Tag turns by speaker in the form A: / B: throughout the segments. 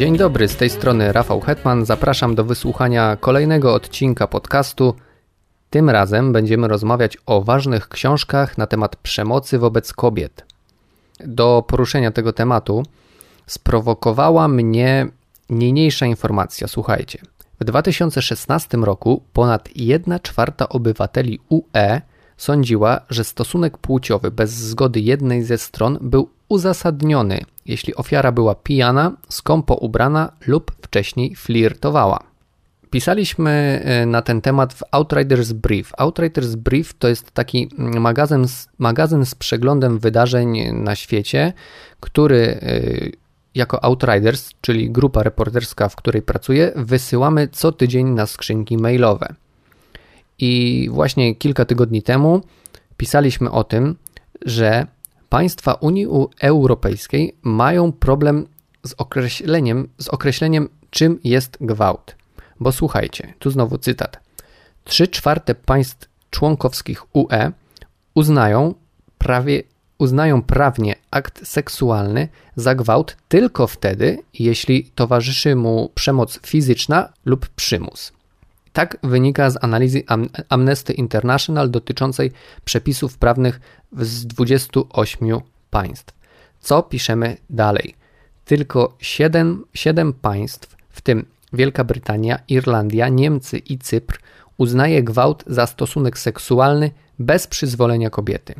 A: Dzień dobry, z tej strony Rafał Hetman. Zapraszam do wysłuchania kolejnego odcinka podcastu. Tym razem będziemy rozmawiać o ważnych książkach na temat przemocy wobec kobiet. Do poruszenia tego tematu sprowokowała mnie niniejsza informacja. Słuchajcie. W 2016 roku ponad 1 czwarta obywateli UE sądziła, że stosunek płciowy bez zgody jednej ze stron był uzasadniony, jeśli ofiara była pijana, skąpo ubrana lub wcześniej flirtowała. Pisaliśmy e, na ten temat w Outriders Brief. Outriders Brief to jest taki magazyn, magazyn z przeglądem wydarzeń na świecie, który e, jako Outriders, czyli grupa reporterska, w której pracuję, wysyłamy co tydzień na skrzynki mailowe. I właśnie kilka tygodni temu pisaliśmy o tym, że państwa Unii Europejskiej mają problem z określeniem, z określeniem czym jest gwałt. Bo słuchajcie, tu znowu cytat. Trzy czwarte państw członkowskich UE uznają prawie uznają prawnie akt seksualny za gwałt tylko wtedy, jeśli towarzyszy mu przemoc fizyczna lub przymus. Tak wynika z analizy Amnesty International dotyczącej przepisów prawnych z 28 państw. Co piszemy dalej? Tylko 7, 7 państw, w tym Wielka Brytania, Irlandia, Niemcy i Cypr, uznaje gwałt za stosunek seksualny bez przyzwolenia kobiety.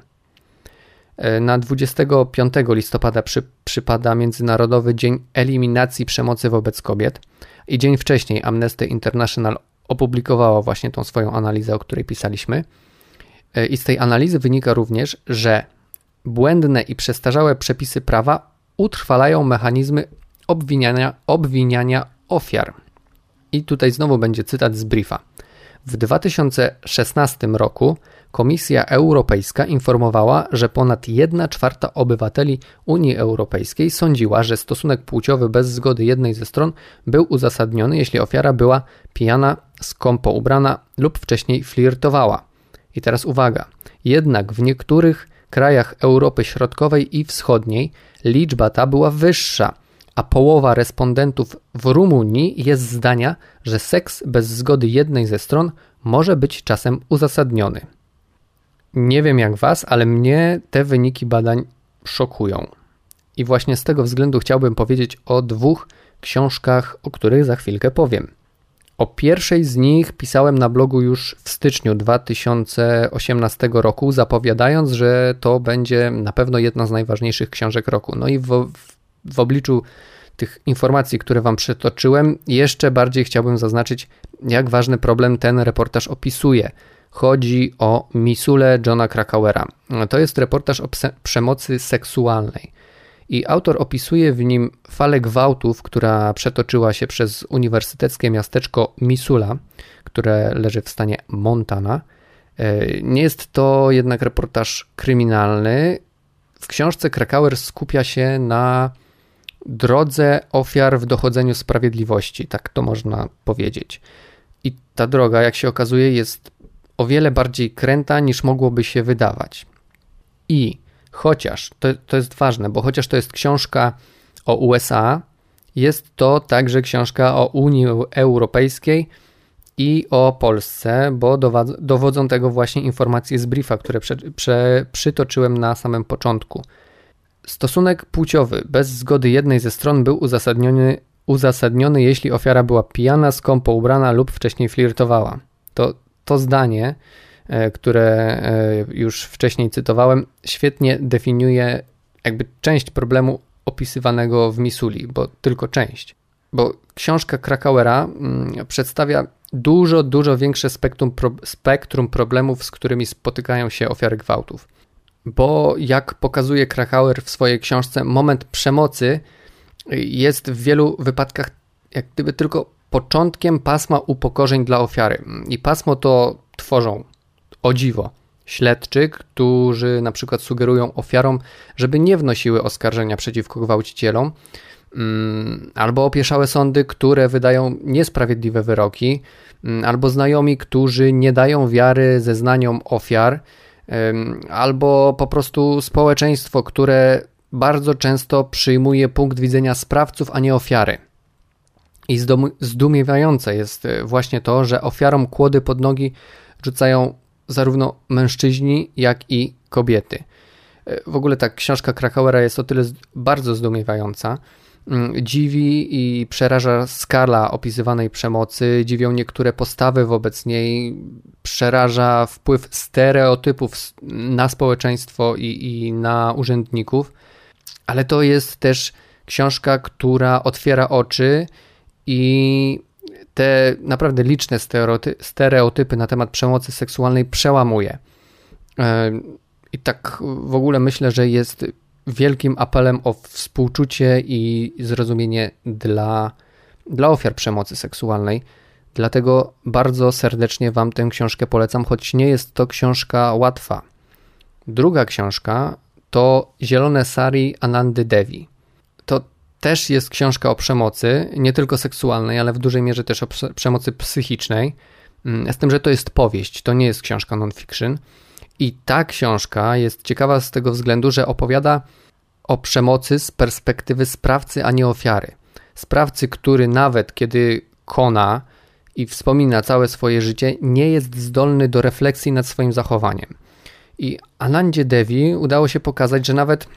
A: E, na 25 listopada przy, przypada Międzynarodowy Dzień Eliminacji Przemocy wobec Kobiet i dzień wcześniej Amnesty International opublikowała właśnie tą swoją analizę, o której pisaliśmy. E, I z tej analizy wynika również, że błędne i przestarzałe przepisy prawa utrwalają mechanizmy obwiniania, obwiniania ofiar. I tutaj znowu będzie cytat z briefa. W 2016 roku Komisja Europejska informowała, że ponad 1 czwarta obywateli Unii Europejskiej sądziła, że stosunek płciowy bez zgody jednej ze stron był uzasadniony, jeśli ofiara była pijana, skąpo ubrana lub wcześniej flirtowała. I teraz uwaga. Jednak w niektórych krajach Europy Środkowej i Wschodniej liczba ta była wyższa, a połowa respondentów w Rumunii jest zdania, że seks bez zgody jednej ze stron może być czasem uzasadniony. Nie wiem jak Was, ale mnie te wyniki badań szokują. I właśnie z tego względu chciałbym powiedzieć o dwóch książkach, o których za chwilkę powiem. O pierwszej z nich pisałem na blogu już w styczniu 2018 roku, zapowiadając, że to będzie na pewno jedna z najważniejszych książek roku. No i w, w, obliczu tych informacji, które Wam przytoczyłem, jeszcze bardziej chciałbym zaznaczyć, jak ważny problem ten reportaż opisuje. Chodzi o Misule Johna Krakauera. To jest reportaż o przemocy seksualnej. I autor opisuje w nim falę gwałtów, która przetoczyła się przez uniwersyteckie miasteczko Missoula, które leży w stanie Montana. E, nie jest to jednak reportaż kryminalny. W książce Krakauer skupia się na drodze ofiar w dochodzeniu sprawiedliwości, tak to można powiedzieć. I ta droga, jak się okazuje, jest o wiele bardziej kręta niż mogłoby się wydawać. I chociaż, to, to jest ważne, bo chociaż to jest książka o USA, jest to także książka o Unii Europejskiej i o Polsce, bo dowodzą tego właśnie informacje z briefa, które prze, prze, przytoczyłem na samym początku. Stosunek płciowy bez zgody jednej ze stron był uzasadniony, uzasadniony jeśli ofiara była pijana, skąpo ubrana lub wcześniej flirtowała. To, to zdanie, które e, już wcześniej cytowałem, świetnie definiuje jakby część problemu opisywanego w Misuli, bo tylko część. Bo książka Krakauera mm, przedstawia dużo, dużo większe spektrum, spektrum problemów, z którymi spotykają się ofiary gwałtów. Bo jak pokazuje Krakauer w swojej książce, moment przemocy jest w wielu wypadkach jak gdyby tylko początkiem pasma upokorzeń dla ofiary. I pasmo to tworzą, o dziwo, śledczy, którzy na przykład sugerują ofiarom, żeby nie wnosiły oskarżenia przeciwko gwałcicielom, mm, albo opieszałe sądy, które wydają niesprawiedliwe wyroki, mm, albo znajomi, którzy nie dają wiary zeznaniom ofiar, albo po prostu społeczeństwo, które bardzo często przyjmuje punkt widzenia sprawców, a nie ofiary. I zdumiewające jest e, właśnie to, że ofiarom kłody pod nogi rzucają zarówno mężczyźni, jak i kobiety. E, w ogóle ta książka Krakauera jest o tyle bardzo zdumiewająca. Mm, dziwi i przeraża skala opisywanej przemocy, dziwią niektóre postawy wobec niej, przeraża wpływ stereotypów na społeczeństwo i, i na urzędników, ale to jest też książka, która otwiera oczy i te naprawdę liczne stereotypy na temat przemocy seksualnej przełamuje. E, I tak w ogóle myślę, że jest wielkim apelem o współczucie i zrozumienie dla, dla ofiar przemocy seksualnej. Dlatego bardzo serdecznie Wam tę książkę polecam, choć nie jest to książka łatwa. Druga książka to Zielone Sari Anandy Devi. Też jest książka o przemocy, nie tylko seksualnej, ale w dużej mierze też o przemocy psychicznej. Mm, z tym, że to jest powieść, to nie jest książka non-fiction. I ta książka jest ciekawa z tego względu, że opowiada o przemocy z perspektywy sprawcy, a nie ofiary. Sprawcy, który nawet kiedy kona i wspomina całe swoje życie, nie jest zdolny do refleksji nad swoim zachowaniem. I Anandzie Devi udało się pokazać, że nawet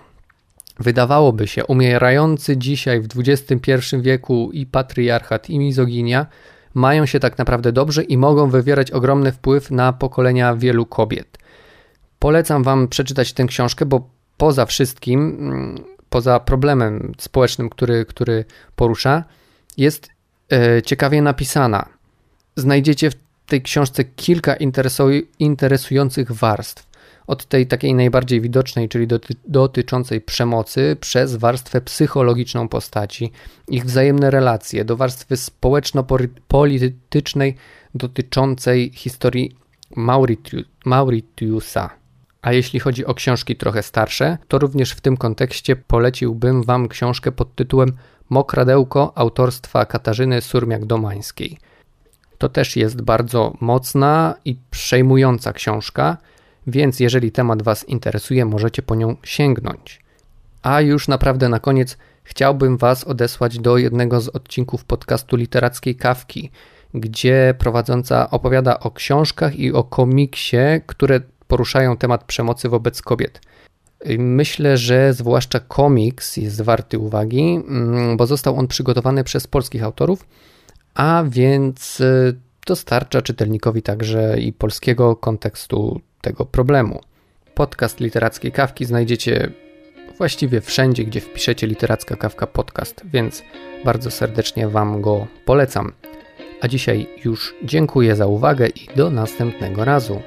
A: wydawałoby się umierający dzisiaj w XXI wieku i patriarchat i mizoginia mają się tak naprawdę dobrze i mogą wywierać ogromny wpływ na pokolenia wielu kobiet. Polecam Wam przeczytać tę książkę, bo poza wszystkim, mm, poza problemem społecznym, który, który porusza, jest e, ciekawie napisana. Znajdziecie w tej książce kilka interesujących warstw. Od tej takiej najbardziej widocznej, czyli doty dotyczącej przemocy, przez warstwę psychologiczną postaci, ich wzajemne relacje, do warstwy społeczno-politycznej dotyczącej historii Mauritiusa. A jeśli chodzi o książki trochę starsze, to również w tym kontekście poleciłbym Wam książkę pod tytułem Mokradełko autorstwa Katarzyny Surmiak-Domańskiej. To też jest bardzo mocna i przejmująca książka, więc jeżeli temat Was interesuje, możecie po nią sięgnąć. A już naprawdę na koniec chciałbym Was odesłać do jednego z odcinków podcastu Literackiej Kawki, gdzie prowadząca opowiada o książkach i o komiksie, które poruszają temat przemocy wobec kobiet. Myślę, że zwłaszcza komiks jest warty uwagi, mm, bo został on przygotowany przez polskich autorów, a więc y, dostarcza czytelnikowi także i polskiego kontekstu tego problemu. Podcast Literackiej Kawki znajdziecie właściwie wszędzie, gdzie wpiszecie Literacka Kawka Podcast, więc bardzo serdecznie Wam go polecam. A dzisiaj już dziękuję za uwagę i do następnego razu.